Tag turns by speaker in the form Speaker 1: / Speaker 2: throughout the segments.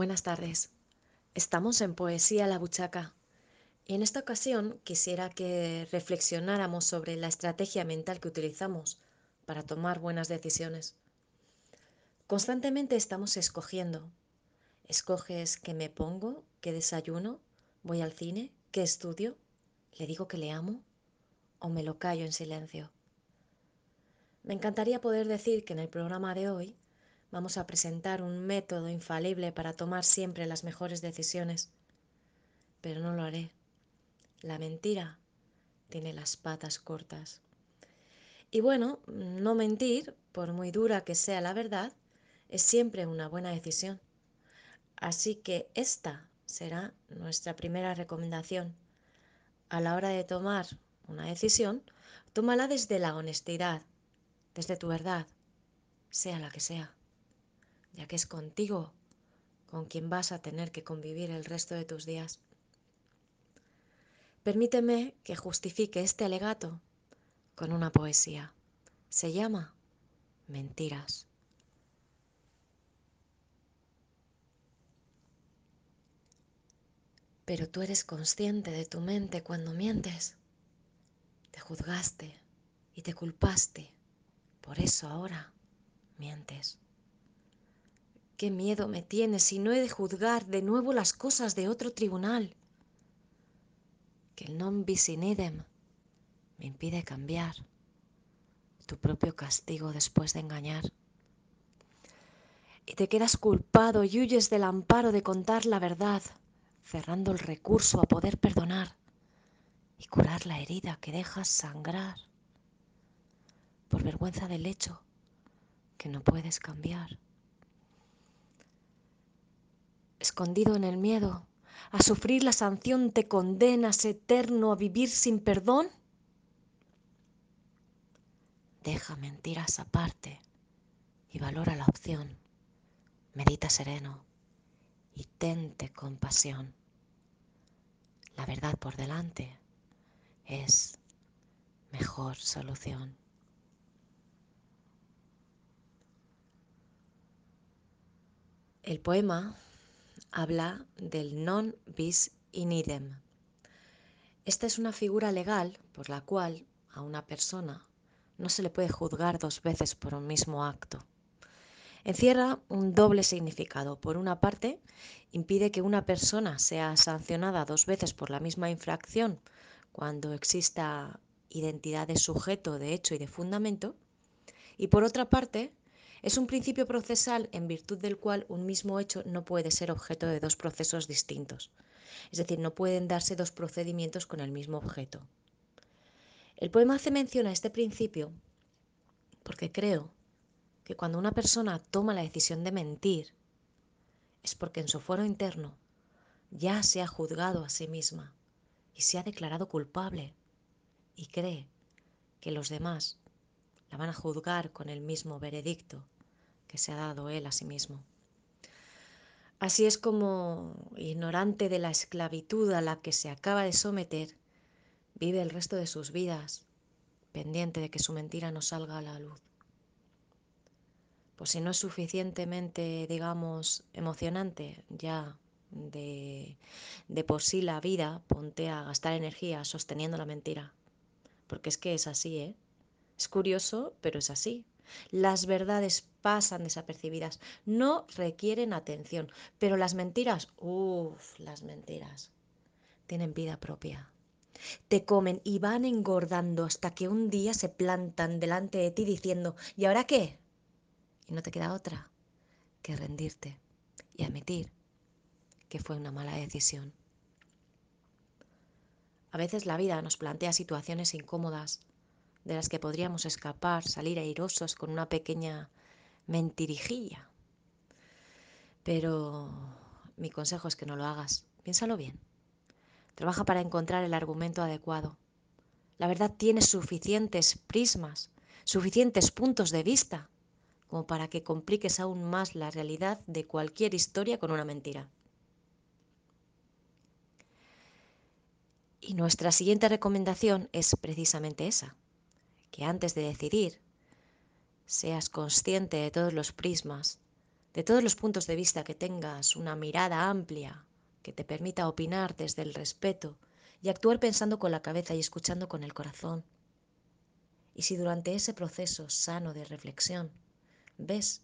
Speaker 1: Buenas tardes. Estamos en Poesía La Buchaca y en esta ocasión quisiera que reflexionáramos sobre la estrategia mental que utilizamos para tomar buenas decisiones. Constantemente estamos escogiendo. ¿Escoges qué me pongo? ¿Qué desayuno? ¿Voy al cine? ¿Qué estudio? ¿Le digo que le amo? ¿O me lo callo en silencio? Me encantaría poder decir que en el programa de hoy Vamos a presentar un método infalible para tomar siempre las mejores decisiones. Pero no lo haré. La mentira tiene las patas cortas. Y bueno, no mentir, por muy dura que sea la verdad, es siempre una buena decisión. Así que esta será nuestra primera recomendación. A la hora de tomar una decisión, tómala desde la honestidad, desde tu verdad, sea la que sea ya que es contigo con quien vas a tener que convivir el resto de tus días. Permíteme que justifique este alegato con una poesía. Se llama Mentiras. Pero tú eres consciente de tu mente cuando mientes. Te juzgaste y te culpaste. Por eso ahora mientes. Qué miedo me tiene si no he de juzgar de nuevo las cosas de otro tribunal. Que el non bis in idem me impide cambiar tu propio castigo después de engañar. Y te quedas culpado y huyes del amparo de contar la verdad, cerrando el recurso a poder perdonar y curar la herida que dejas sangrar por vergüenza del hecho que no puedes cambiar escondido en el miedo, a sufrir la sanción te condenas eterno a vivir sin perdón? Deja mentiras aparte y valora la opción. Medita sereno y tente compasión. La verdad por delante es mejor solución. El poema habla del non bis in idem. Esta es una figura legal por la cual a una persona no se le puede juzgar dos veces por un mismo acto. Encierra un doble significado. Por una parte, impide que una persona sea sancionada dos veces por la misma infracción cuando exista identidad de sujeto, de hecho y de fundamento. Y por otra parte, es un principio procesal en virtud del cual un mismo hecho no puede ser objeto de dos procesos distintos. Es decir, no pueden darse dos procedimientos con el mismo objeto. El poema hace mención a este principio porque creo que cuando una persona toma la decisión de mentir es porque en su foro interno ya se ha juzgado a sí misma y se ha declarado culpable y cree que los demás la van a juzgar con el mismo veredicto que se ha dado él a sí mismo. Así es como, ignorante de la esclavitud a la que se acaba de someter, vive el resto de sus vidas, pendiente de que su mentira no salga a la luz. Pues si no es suficientemente, digamos, emocionante ya de, de por sí la vida, ponte a gastar energía sosteniendo la mentira. Porque es que es así, ¿eh? Es curioso, pero es así. Las verdades pasan desapercibidas, no requieren atención, pero las mentiras, uff, las mentiras, tienen vida propia. Te comen y van engordando hasta que un día se plantan delante de ti diciendo, ¿y ahora qué? Y no te queda otra que rendirte y admitir que fue una mala decisión. A veces la vida nos plantea situaciones incómodas de las que podríamos escapar, salir airosos con una pequeña mentirijilla. Pero mi consejo es que no lo hagas. Piénsalo bien. Trabaja para encontrar el argumento adecuado. La verdad tiene suficientes prismas, suficientes puntos de vista, como para que compliques aún más la realidad de cualquier historia con una mentira. Y nuestra siguiente recomendación es precisamente esa que antes de decidir seas consciente de todos los prismas, de todos los puntos de vista que tengas una mirada amplia que te permita opinar desde el respeto y actuar pensando con la cabeza y escuchando con el corazón. Y si durante ese proceso sano de reflexión ves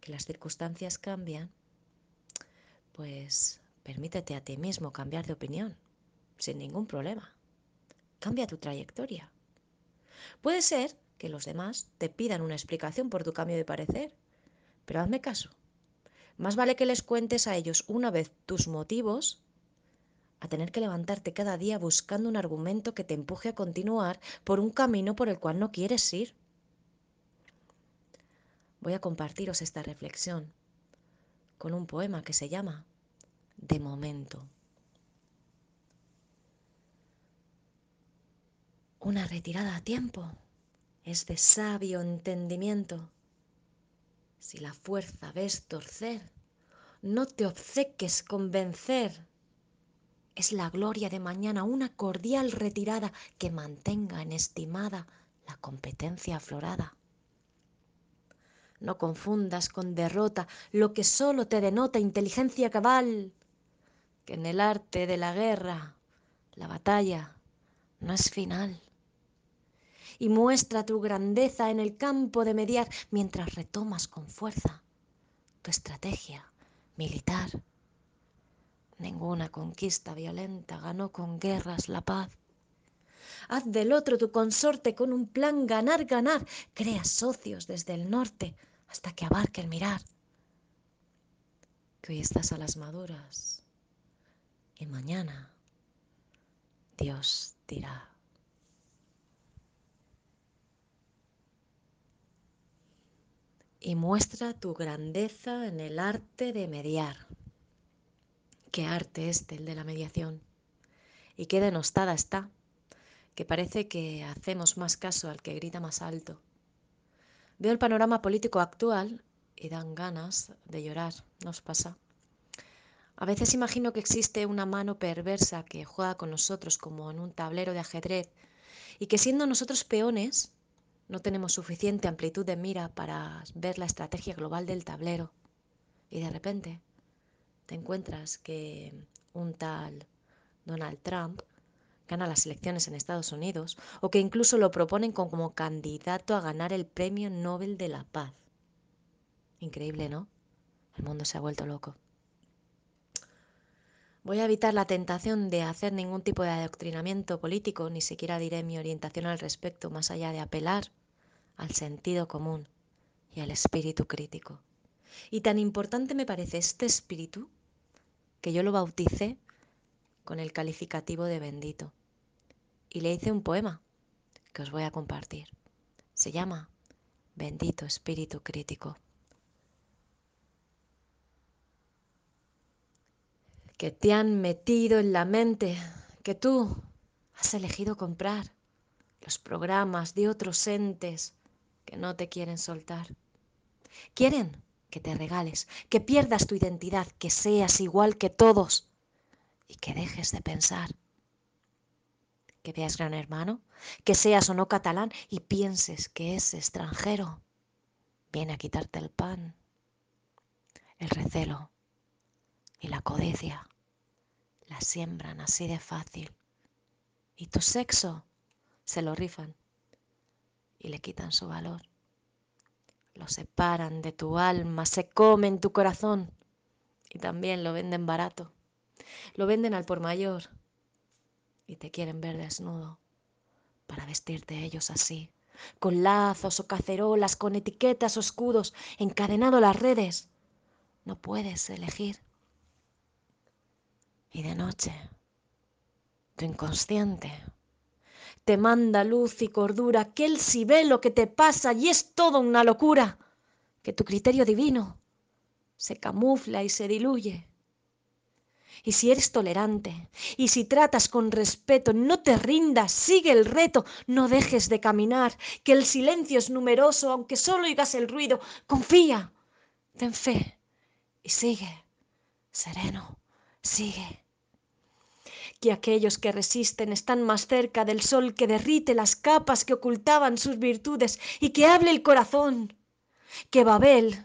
Speaker 1: que las circunstancias cambian, pues permítete a ti mismo cambiar de opinión, sin ningún problema. Cambia tu trayectoria. Puede ser que los demás te pidan una explicación por tu cambio de parecer, pero hazme caso. Más vale que les cuentes a ellos una vez tus motivos a tener que levantarte cada día buscando un argumento que te empuje a continuar por un camino por el cual no quieres ir. Voy a compartiros esta reflexión con un poema que se llama De momento. Una retirada a tiempo es de sabio entendimiento. Si la fuerza ves torcer, no te obceques con vencer. Es la gloria de mañana una cordial retirada que mantenga en estimada la competencia aflorada. No confundas con derrota lo que solo te denota inteligencia cabal, que en el arte de la guerra la batalla no es final y muestra tu grandeza en el campo de mediar mientras retomas con fuerza tu estrategia militar. Ninguna conquista violenta ganó con guerras la paz. Haz del otro tu consorte con un plan ganar, ganar. Crea socios desde el norte hasta que abarque el mirar. Que hoy estás a las maduras y mañana Dios dirá. Y muestra tu grandeza en el arte de mediar. ¿Qué arte este, el de la mediación? Y qué denostada está, que parece que hacemos más caso al que grita más alto. Veo el panorama político actual y dan ganas de llorar, ¿nos pasa? A veces imagino que existe una mano perversa que juega con nosotros como en un tablero de ajedrez y que siendo nosotros peones, no tenemos suficiente amplitud de mira para ver la estrategia global del tablero. Y de repente te encuentras que un tal Donald Trump gana las elecciones en Estados Unidos o que incluso lo proponen como candidato a ganar el Premio Nobel de la Paz. Increíble, ¿no? El mundo se ha vuelto loco. Voy a evitar la tentación de hacer ningún tipo de adoctrinamiento político, ni siquiera diré mi orientación al respecto, más allá de apelar al sentido común y al espíritu crítico. Y tan importante me parece este espíritu que yo lo bauticé con el calificativo de bendito. Y le hice un poema que os voy a compartir. Se llama Bendito Espíritu Crítico. Que te han metido en la mente que tú has elegido comprar los programas de otros entes que no te quieren soltar. Quieren que te regales, que pierdas tu identidad, que seas igual que todos y que dejes de pensar. Que veas gran hermano, que seas o no catalán y pienses que es extranjero. Viene a quitarte el pan, el recelo y la codicia la siembran así de fácil. Y tu sexo se lo rifan y le quitan su valor. Lo separan de tu alma, se comen tu corazón y también lo venden barato. Lo venden al por mayor y te quieren ver desnudo para vestirte ellos así, con lazos o cacerolas, con etiquetas o escudos, encadenado a las redes. No puedes elegir y de noche tu inconsciente te manda luz y cordura, que él si ve lo que te pasa y es todo una locura, que tu criterio divino se camufla y se diluye. Y si eres tolerante, y si tratas con respeto, no te rindas, sigue el reto, no dejes de caminar, que el silencio es numeroso, aunque solo oigas el ruido, confía, ten fe y sigue, sereno, sigue que aquellos que resisten están más cerca del sol que derrite las capas que ocultaban sus virtudes y que hable el corazón, que Babel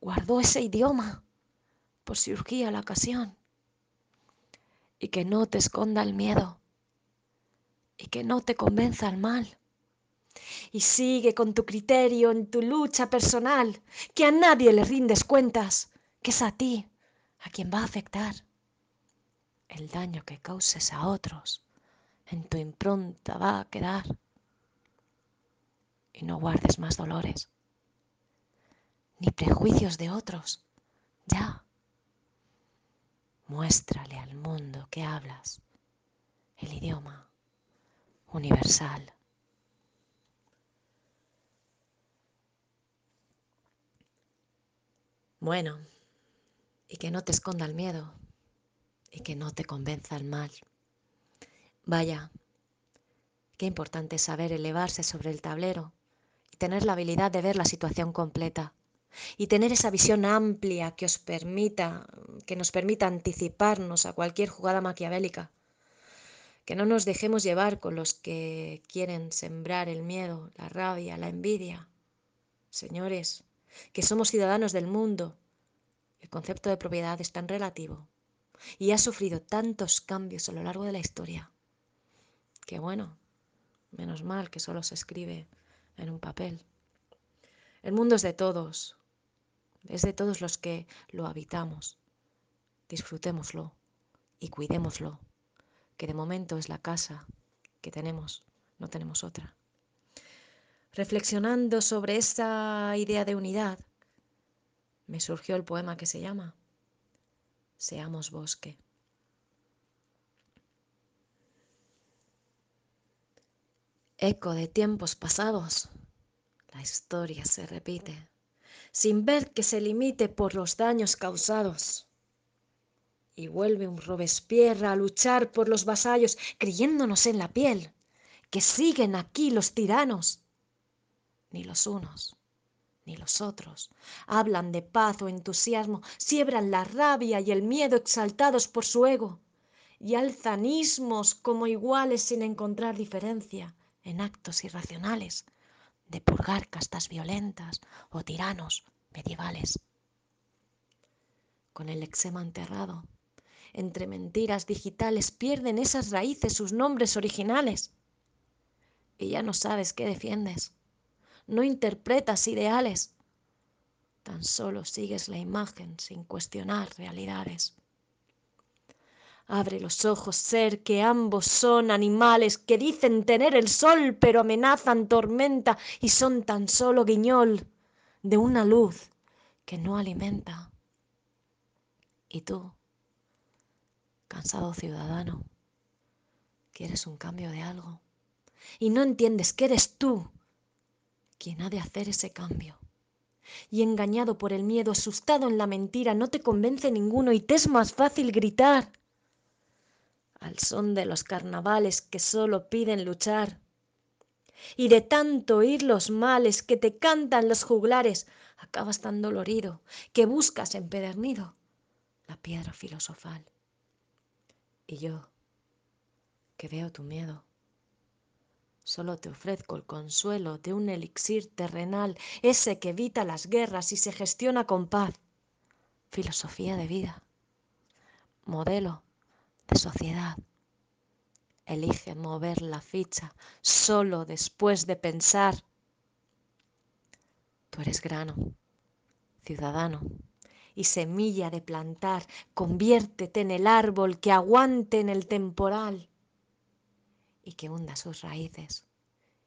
Speaker 1: guardó ese idioma por si urgía la ocasión. Y que no te esconda el miedo y que no te convenza el mal. Y sigue con tu criterio en tu lucha personal, que a nadie le rindes cuentas, que es a ti a quien va a afectar. El daño que causes a otros en tu impronta va a quedar. Y no guardes más dolores, ni prejuicios de otros, ya. Muéstrale al mundo que hablas el idioma universal. Bueno, y que no te esconda el miedo y que no te convenza el mal. Vaya, qué importante es saber elevarse sobre el tablero y tener la habilidad de ver la situación completa y tener esa visión amplia que os permita, que nos permita anticiparnos a cualquier jugada maquiavélica que no nos dejemos llevar con los que quieren sembrar el miedo, la rabia, la envidia. Señores, que somos ciudadanos del mundo. El concepto de propiedad es tan relativo y ha sufrido tantos cambios a lo largo de la historia. Que bueno, menos mal que solo se escribe en un papel. El mundo es de todos, es de todos los que lo habitamos. Disfrutémoslo y cuidémoslo que de momento es la casa que tenemos, no tenemos otra. Reflexionando sobre esta idea de unidad, me surgió el poema que se llama Seamos bosque. Eco de tiempos pasados, la historia se repite, sin ver que se limite por los daños causados y vuelve un Robespierre a luchar por los vasallos, creyéndonos en la piel, que siguen aquí los tiranos. Ni los unos, ni los otros hablan de paz o entusiasmo, siebran la rabia y el miedo exaltados por su ego, y alzan ismos como iguales sin encontrar diferencia en actos irracionales de purgar castas violentas o tiranos medievales. Con el eczema enterrado, entre mentiras digitales pierden esas raíces sus nombres originales. Y ya no sabes qué defiendes, no interpretas ideales, tan solo sigues la imagen sin cuestionar realidades. Abre los ojos, ser, que ambos son animales que dicen tener el sol, pero amenazan tormenta y son tan solo guiñol de una luz que no alimenta. ¿Y tú? cansado ciudadano, quieres un cambio de algo y no entiendes que eres tú quien ha de hacer ese cambio. Y engañado por el miedo, asustado en la mentira, no te convence ninguno y te es más fácil gritar al son de los carnavales que solo piden luchar. Y de tanto oír los males que te cantan los juglares, acabas tan dolorido que buscas empedernido la piedra filosofal. Y yo, que veo tu miedo, solo te ofrezco el consuelo de un elixir terrenal, ese que evita las guerras y se gestiona con paz. Filosofía de vida, modelo de sociedad. Elige mover la ficha solo después de pensar. Tú eres grano, ciudadano, y semilla de plantar, conviértete en el árbol que aguante en el temporal y que hunda sus raíces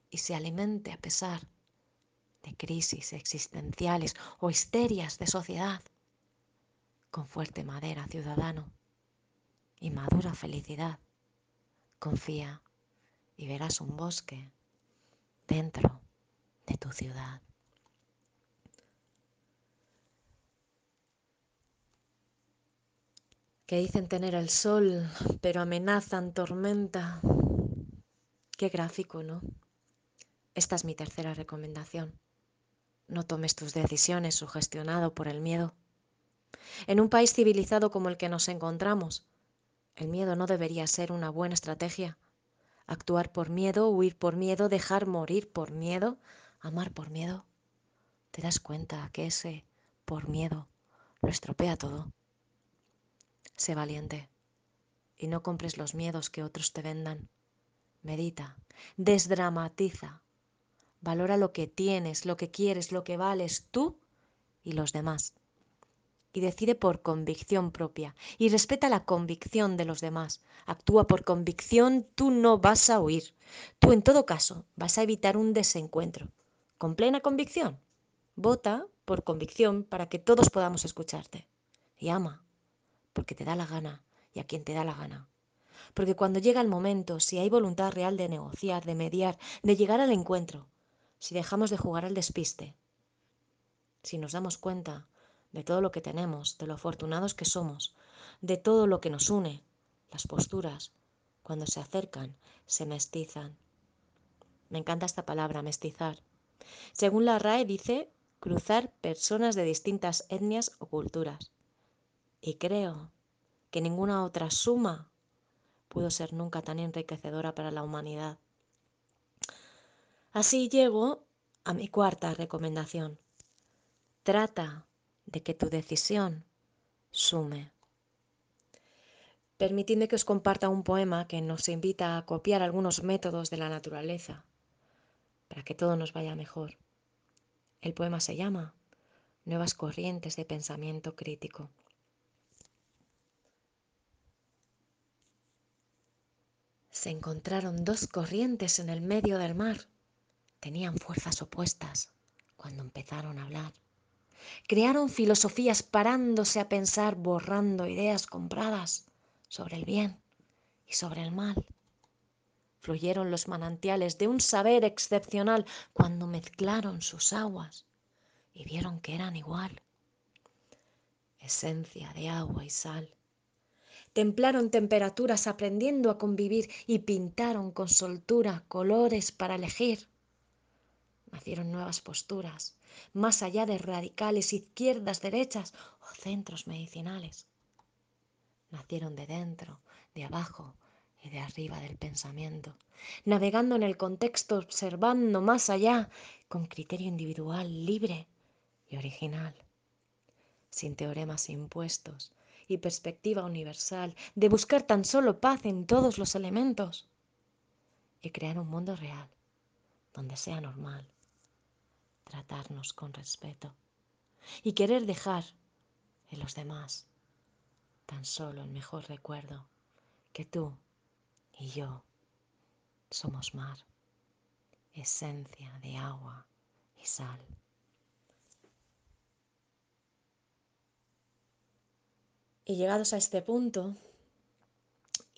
Speaker 1: y se alimente a pesar de crisis existenciales o histerias de sociedad, con fuerte madera ciudadano y madura felicidad. Confía y verás un bosque dentro de tu ciudad. que dicen tener el sol, pero amenazan tormenta. Qué gráfico, ¿no? Esta es mi tercera recomendación. No tomes tus decisiones sugestionado por el miedo. En un país civilizado como el que nos encontramos, el miedo no debería ser una buena estrategia. Actuar por miedo, huir por miedo, dejar morir por miedo, amar por miedo. ¿Te das cuenta que ese por miedo, lo estropea todo. Sé valiente y no compres los miedos que otros te vendan. Medita, desdramatiza, valora lo que tienes, lo que quieres, lo que vales tú y los demás. Y decide por convicción propia y respeta la convicción de los demás. Actúa por convicción, tú no vas a huir. Tú en todo caso vas a evitar un desencuentro. Con plena convicción. Vota por convicción para que todos podamos escucharte. Y ama, porque te da la gana y a quien te da la gana. Porque cuando llega el momento, si hay voluntad real de negociar, de mediar, de llegar al encuentro, si dejamos de jugar al despiste, si nos damos cuenta de todo lo que tenemos, de lo afortunados que somos, de todo lo que nos une, las posturas, cuando se acercan, se mestizan. Me encanta esta palabra, mestizar. Según la RAE dice cruzar personas de distintas etnias o culturas. Y creo que ninguna otra suma pudo ser nunca tan enriquecedora para la humanidad. Así llego a mi cuarta recomendación. Trata de que tu decisión sume. Permitidme que os comparta un poema que nos invita a copiar algunos métodos de la naturaleza para que todo nos vaya mejor. El poema se llama Nuevas corrientes de pensamiento crítico. Se encontraron dos corrientes en el medio del mar. Tenían fuerzas opuestas cuando empezaron a hablar. Crearon filosofías parándose a pensar, borrando ideas compradas sobre el bien y sobre el mal. Fluyeron los manantiales de un saber excepcional cuando mezclaron sus aguas y vieron que eran igual. Esencia de agua y sal templaron temperaturas aprendiendo a convivir y pintaron con soltura colores para elegir. Nacieron nuevas posturas, más allá de radicales izquierdas, derechas o centros medicinales. Nacieron de dentro, de abajo y de arriba del pensamiento, navegando en el contexto, observando más allá, con criterio individual, libre y original, sin teoremas impuestos, y perspectiva universal, de buscar tan solo paz en todos los elementos y crear un mundo real donde sea normal tratarnos con respeto y querer dejar en los demás tan solo el mejor recuerdo que tú y yo somos mar, esencia de agua y sal. Y llegados a este punto,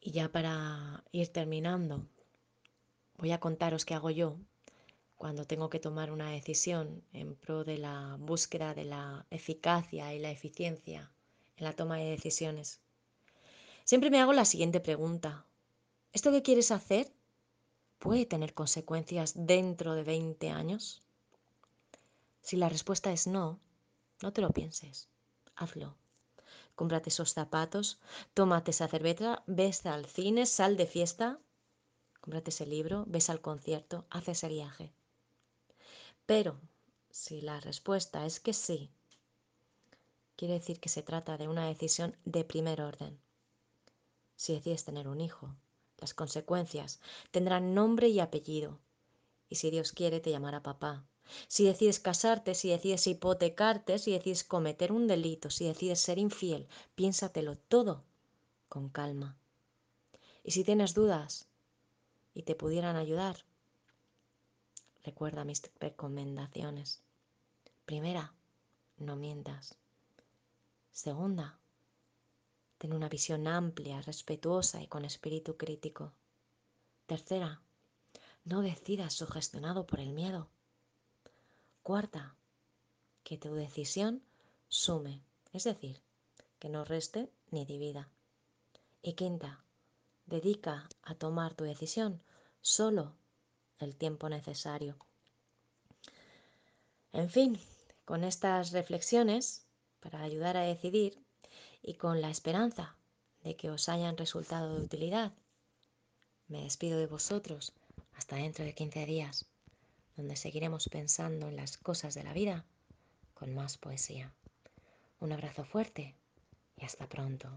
Speaker 1: y ya para ir terminando, voy a contaros qué hago yo cuando tengo que tomar una decisión en pro de la búsqueda de la eficacia y la eficiencia en la toma de decisiones. Siempre me hago la siguiente pregunta. ¿Esto que quieres hacer puede tener consecuencias dentro de 20 años? Si la respuesta es no, no te lo pienses, hazlo cómprate esos zapatos, tómate esa cerveza, ves al cine, sal de fiesta, cómprate ese libro, ves al concierto, haz ese viaje. Pero si la respuesta es que sí, quiere decir que se trata de una decisión de primer orden. Si decides tener un hijo, las consecuencias tendrán nombre y apellido. Y si Dios quiere, te llamará papá. Si decides casarte, si decides hipotecarte, si decides cometer un delito, si decides ser infiel, piénsatelo todo con calma. Y si tienes dudas y te pudieran ayudar, recuerda mis recomendaciones. Primera, no mientas. Segunda, ten una visión amplia, respetuosa y con espíritu crítico. Tercera, no decidas sugestionado por el miedo. Cuarta, que tu decisión sume, es decir, que no reste ni divida. Y quinta, dedica a tomar tu decisión solo el tiempo necesario. En fin, con estas reflexiones para ayudar a decidir y con la esperanza de que os hayan resultado de utilidad, me despido de vosotros hasta dentro de 15 días donde seguiremos pensando en las cosas de la vida con más poesía. Un abrazo fuerte y hasta pronto.